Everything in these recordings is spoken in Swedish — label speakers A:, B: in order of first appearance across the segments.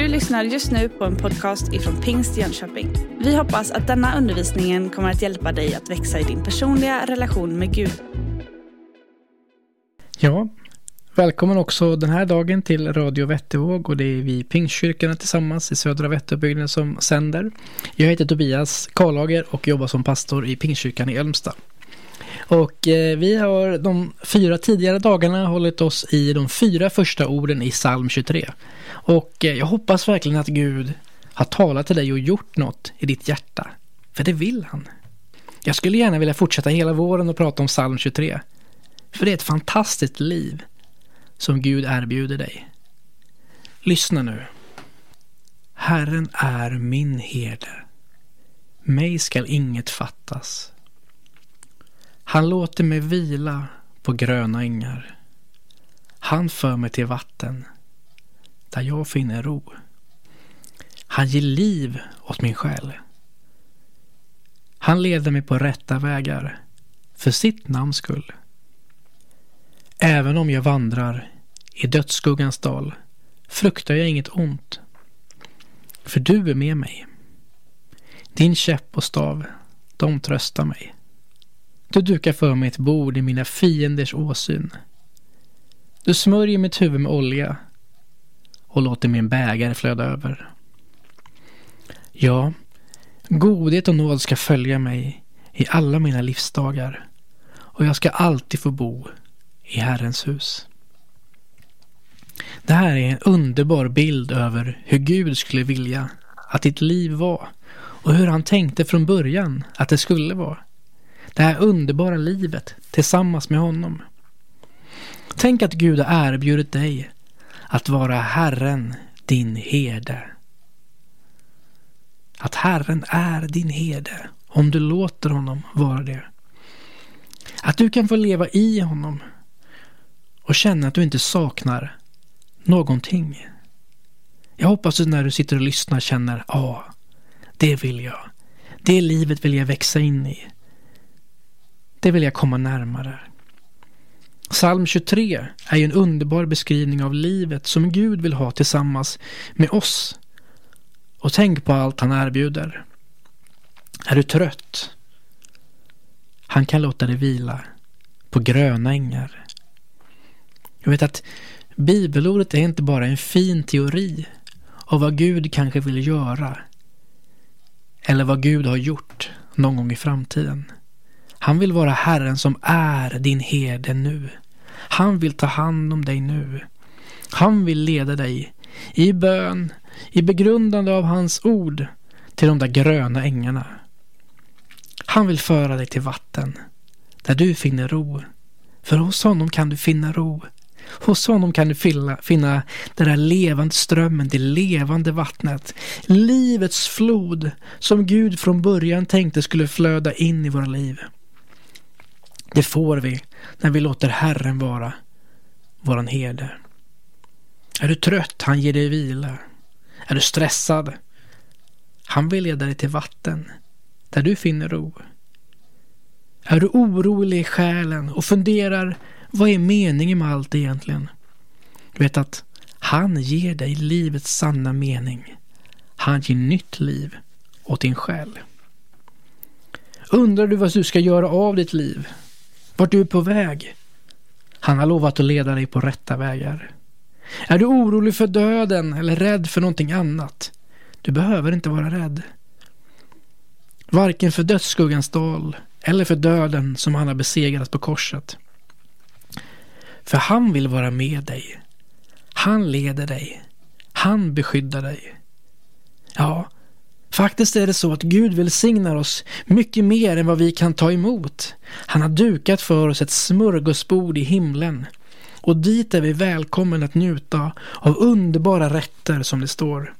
A: Du lyssnar just nu på en podcast ifrån Pingst Jönköping. Vi hoppas att denna undervisning kommer att hjälpa dig att växa i din personliga relation med Gud.
B: Ja, välkommen också den här dagen till Radio Vättervåg och det är vi Pingstkyrkorna tillsammans i Södra Vätterbygden som sänder. Jag heter Tobias Karlager och jobbar som pastor i Pingstkyrkan i Älmsta. Och eh, vi har de fyra tidigare dagarna hållit oss i de fyra första orden i psalm 23. Och eh, jag hoppas verkligen att Gud har talat till dig och gjort något i ditt hjärta. För det vill han. Jag skulle gärna vilja fortsätta hela våren och prata om psalm 23. För det är ett fantastiskt liv som Gud erbjuder dig. Lyssna nu. Herren är min herde. Mig skall inget fattas. Han låter mig vila på gröna ängar. Han för mig till vatten där jag finner ro. Han ger liv åt min själ. Han leder mig på rätta vägar för sitt namns skull. Även om jag vandrar i dödsskuggans dal fruktar jag inget ont. För du är med mig. Din käpp och stav, de tröstar mig. Du dukar för mig ett bord i mina fienders åsyn. Du smörjer mitt huvud med olja och låter min bägare flöda över. Ja, godhet och nåd ska följa mig i alla mina livsdagar och jag ska alltid få bo i Herrens hus. Det här är en underbar bild över hur Gud skulle vilja att ditt liv var och hur han tänkte från början att det skulle vara. Det här underbara livet tillsammans med honom. Tänk att Gud har erbjudit dig att vara Herren, din herde. Att Herren är din herde om du låter honom vara det. Att du kan få leva i honom och känna att du inte saknar någonting. Jag hoppas att när du sitter och lyssnar känner, ja, ah, det vill jag. Det livet vill jag växa in i. Det vill jag komma närmare. Psalm 23 är ju en underbar beskrivning av livet som Gud vill ha tillsammans med oss. Och tänk på allt han erbjuder. Är du trött? Han kan låta dig vila på gröna ängar. Jag vet att bibelordet är inte bara en fin teori av vad Gud kanske vill göra eller vad Gud har gjort någon gång i framtiden. Han vill vara Herren som är din herde nu. Han vill ta hand om dig nu. Han vill leda dig i bön, i begrundande av hans ord till de där gröna ängarna. Han vill föra dig till vatten där du finner ro. För hos honom kan du finna ro. Hos honom kan du finna, finna den där levande strömmen, det levande vattnet. Livets flod som Gud från början tänkte skulle flöda in i våra liv. Det får vi när vi låter Herren vara våran herde. Är du trött? Han ger dig vila. Är du stressad? Han vill leda dig till vatten där du finner ro. Är du orolig i själen och funderar vad är meningen med allt egentligen? Du Vet att han ger dig livets sanna mening. Han ger nytt liv åt din själ. Undrar du vad du ska göra av ditt liv? Vart du är på väg? Han har lovat att leda dig på rätta vägar. Är du orolig för döden eller rädd för någonting annat? Du behöver inte vara rädd. Varken för dödsskuggans dal eller för döden som han har besegrat på korset. För han vill vara med dig. Han leder dig. Han beskyddar dig. Ja, Faktiskt är det så att Gud välsignar oss mycket mer än vad vi kan ta emot. Han har dukat för oss ett smörgåsbord i himlen. Och dit är vi välkomna att njuta av underbara rätter som det står.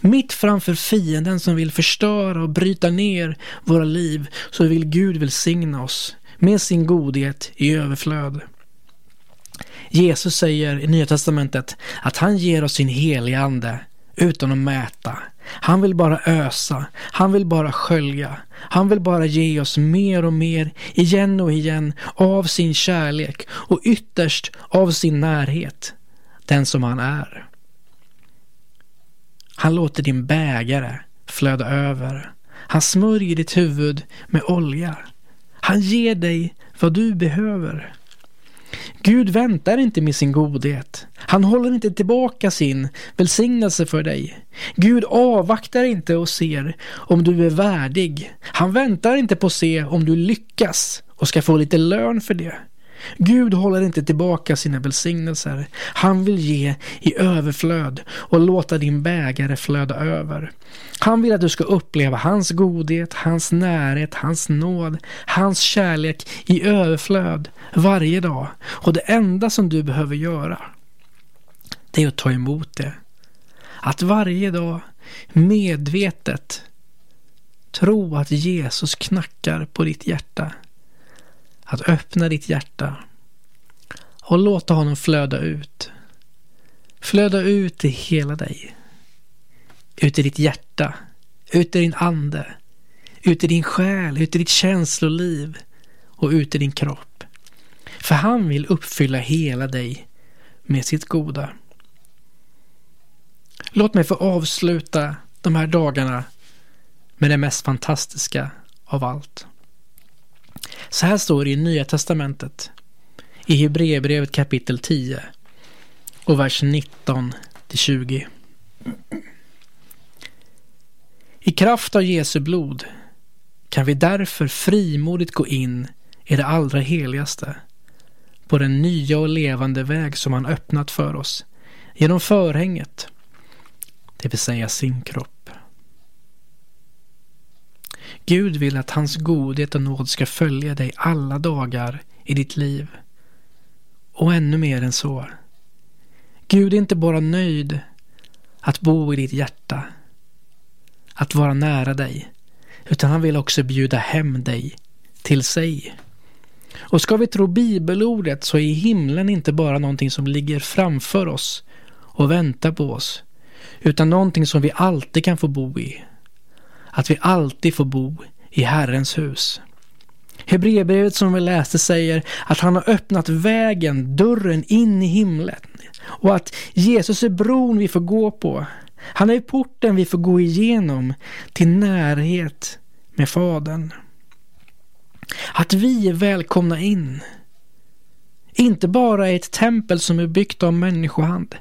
B: Mitt framför fienden som vill förstöra och bryta ner våra liv så vill Gud välsigna oss med sin godhet i överflöd. Jesus säger i Nya Testamentet att han ger oss sin helige ande utan att mäta. Han vill bara ösa. Han vill bara skölja. Han vill bara ge oss mer och mer, igen och igen, av sin kärlek och ytterst av sin närhet. Den som han är. Han låter din bägare flöda över. Han smörjer ditt huvud med olja. Han ger dig vad du behöver. Gud väntar inte med sin godhet. Han håller inte tillbaka sin välsignelse för dig. Gud avvaktar inte och ser om du är värdig. Han väntar inte på att se om du lyckas och ska få lite lön för det. Gud håller inte tillbaka sina välsignelser. Han vill ge i överflöd och låta din bägare flöda över. Han vill att du ska uppleva hans godhet, hans närhet, hans nåd, hans kärlek i överflöd varje dag. Och det enda som du behöver göra, det är att ta emot det. Att varje dag medvetet tro att Jesus knackar på ditt hjärta att öppna ditt hjärta och låta honom flöda ut. Flöda ut i hela dig. Ut i ditt hjärta, ut i din ande, ut i din själ, ut i ditt känsloliv och ut i din kropp. För han vill uppfylla hela dig med sitt goda. Låt mig få avsluta de här dagarna med det mest fantastiska av allt. Så här står det i Nya Testamentet. I Hebreerbrevet kapitel 10 och vers 19 till 20. I kraft av Jesu blod kan vi därför frimodigt gå in i det allra heligaste på den nya och levande väg som han öppnat för oss genom förhänget, det vill säga sin kropp. Gud vill att hans godhet och nåd ska följa dig alla dagar i ditt liv. Och ännu mer än så. Gud är inte bara nöjd att bo i ditt hjärta, att vara nära dig, utan han vill också bjuda hem dig till sig. Och ska vi tro bibelordet så är himlen inte bara någonting som ligger framför oss och väntar på oss, utan någonting som vi alltid kan få bo i att vi alltid får bo i Herrens hus. Hebreerbrevet som vi läste säger att han har öppnat vägen, dörren in i himlen och att Jesus är bron vi får gå på. Han är porten vi får gå igenom till närhet med Fadern. Att vi är välkomna in. Inte bara i ett tempel som är byggt av människohand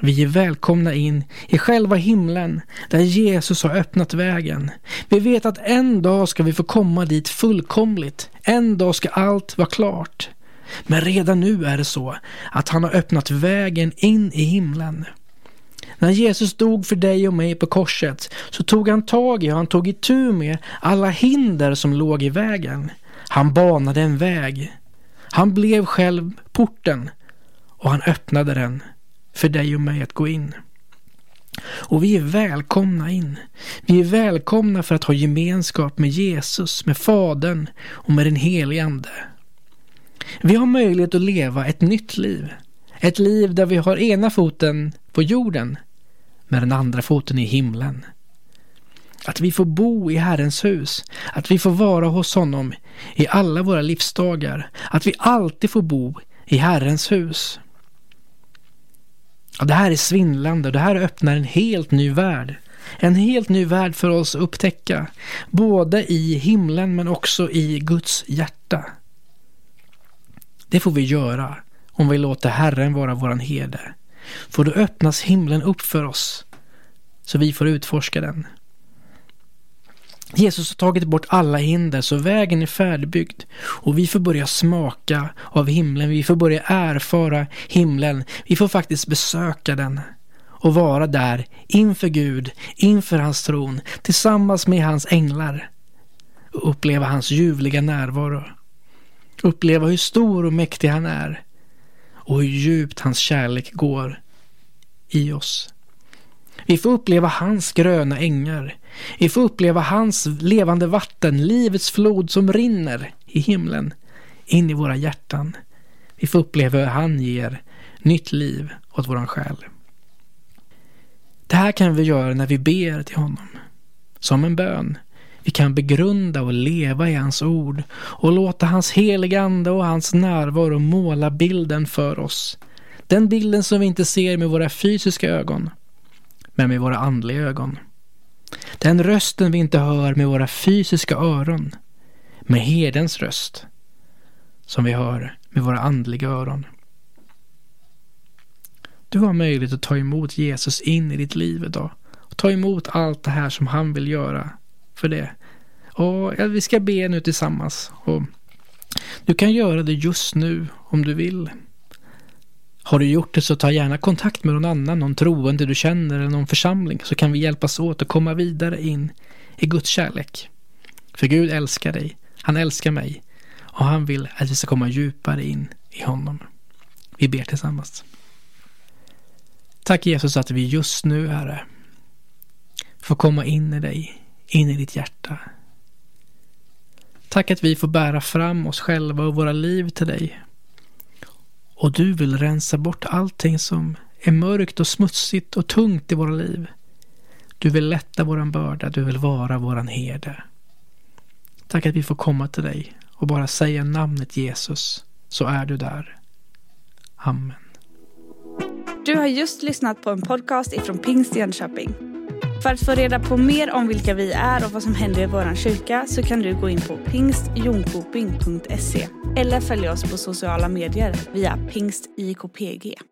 B: vi är välkomna in i själva himlen där Jesus har öppnat vägen. Vi vet att en dag ska vi få komma dit fullkomligt. En dag ska allt vara klart. Men redan nu är det så att han har öppnat vägen in i himlen. När Jesus dog för dig och mig på korset så tog han tag i och han tog itu med alla hinder som låg i vägen. Han banade en väg. Han blev själv porten och han öppnade den för dig och mig att gå in. Och vi är välkomna in. Vi är välkomna för att ha gemenskap med Jesus, med Fadern och med den helige Ande. Vi har möjlighet att leva ett nytt liv. Ett liv där vi har ena foten på jorden med den andra foten i himlen. Att vi får bo i Herrens hus, att vi får vara hos honom i alla våra livsdagar, att vi alltid får bo i Herrens hus. Det här är svindlande och det här öppnar en helt ny värld. En helt ny värld för oss att upptäcka. Både i himlen men också i Guds hjärta. Det får vi göra om vi låter Herren vara våran herde. För då öppnas himlen upp för oss så vi får utforska den. Jesus har tagit bort alla hinder så vägen är färdigbyggd och vi får börja smaka av himlen. Vi får börja erfara himlen. Vi får faktiskt besöka den och vara där inför Gud, inför hans tron, tillsammans med hans änglar och uppleva hans ljuvliga närvaro. Uppleva hur stor och mäktig han är och hur djupt hans kärlek går i oss. Vi får uppleva hans gröna ängar. Vi får uppleva hans levande vatten, livets flod som rinner i himlen in i våra hjärtan. Vi får uppleva hur han ger nytt liv åt våran själ. Det här kan vi göra när vi ber till honom. Som en bön. Vi kan begrunda och leva i hans ord och låta hans heligande och hans närvaro måla bilden för oss. Den bilden som vi inte ser med våra fysiska ögon men med våra andliga ögon. Den rösten vi inte hör med våra fysiska öron, med herdens röst, som vi hör med våra andliga öron. Du har möjlighet att ta emot Jesus in i ditt liv idag. Och ta emot allt det här som han vill göra för det. Och vi ska be nu tillsammans. Och du kan göra det just nu om du vill. Har du gjort det så ta gärna kontakt med någon annan, någon troende du känner eller någon församling så kan vi hjälpas åt att komma vidare in i Guds kärlek. För Gud älskar dig, han älskar mig och han vill att vi ska komma djupare in i honom. Vi ber tillsammans. Tack Jesus att vi just nu, Herre, får komma in i dig, in i ditt hjärta. Tack att vi får bära fram oss själva och våra liv till dig. Och du vill rensa bort allting som är mörkt och smutsigt och tungt i våra liv. Du vill lätta våran börda, du vill vara våran herde. Tack att vi får komma till dig och bara säga namnet Jesus, så är du där. Amen.
A: Du har just lyssnat på en podcast ifrån Pingst Jönköping. För att få reda på mer om vilka vi är och vad som händer i vår kyrka så kan du gå in på pingstjonkoping.se eller följ oss på sociala medier via pingstjkpg.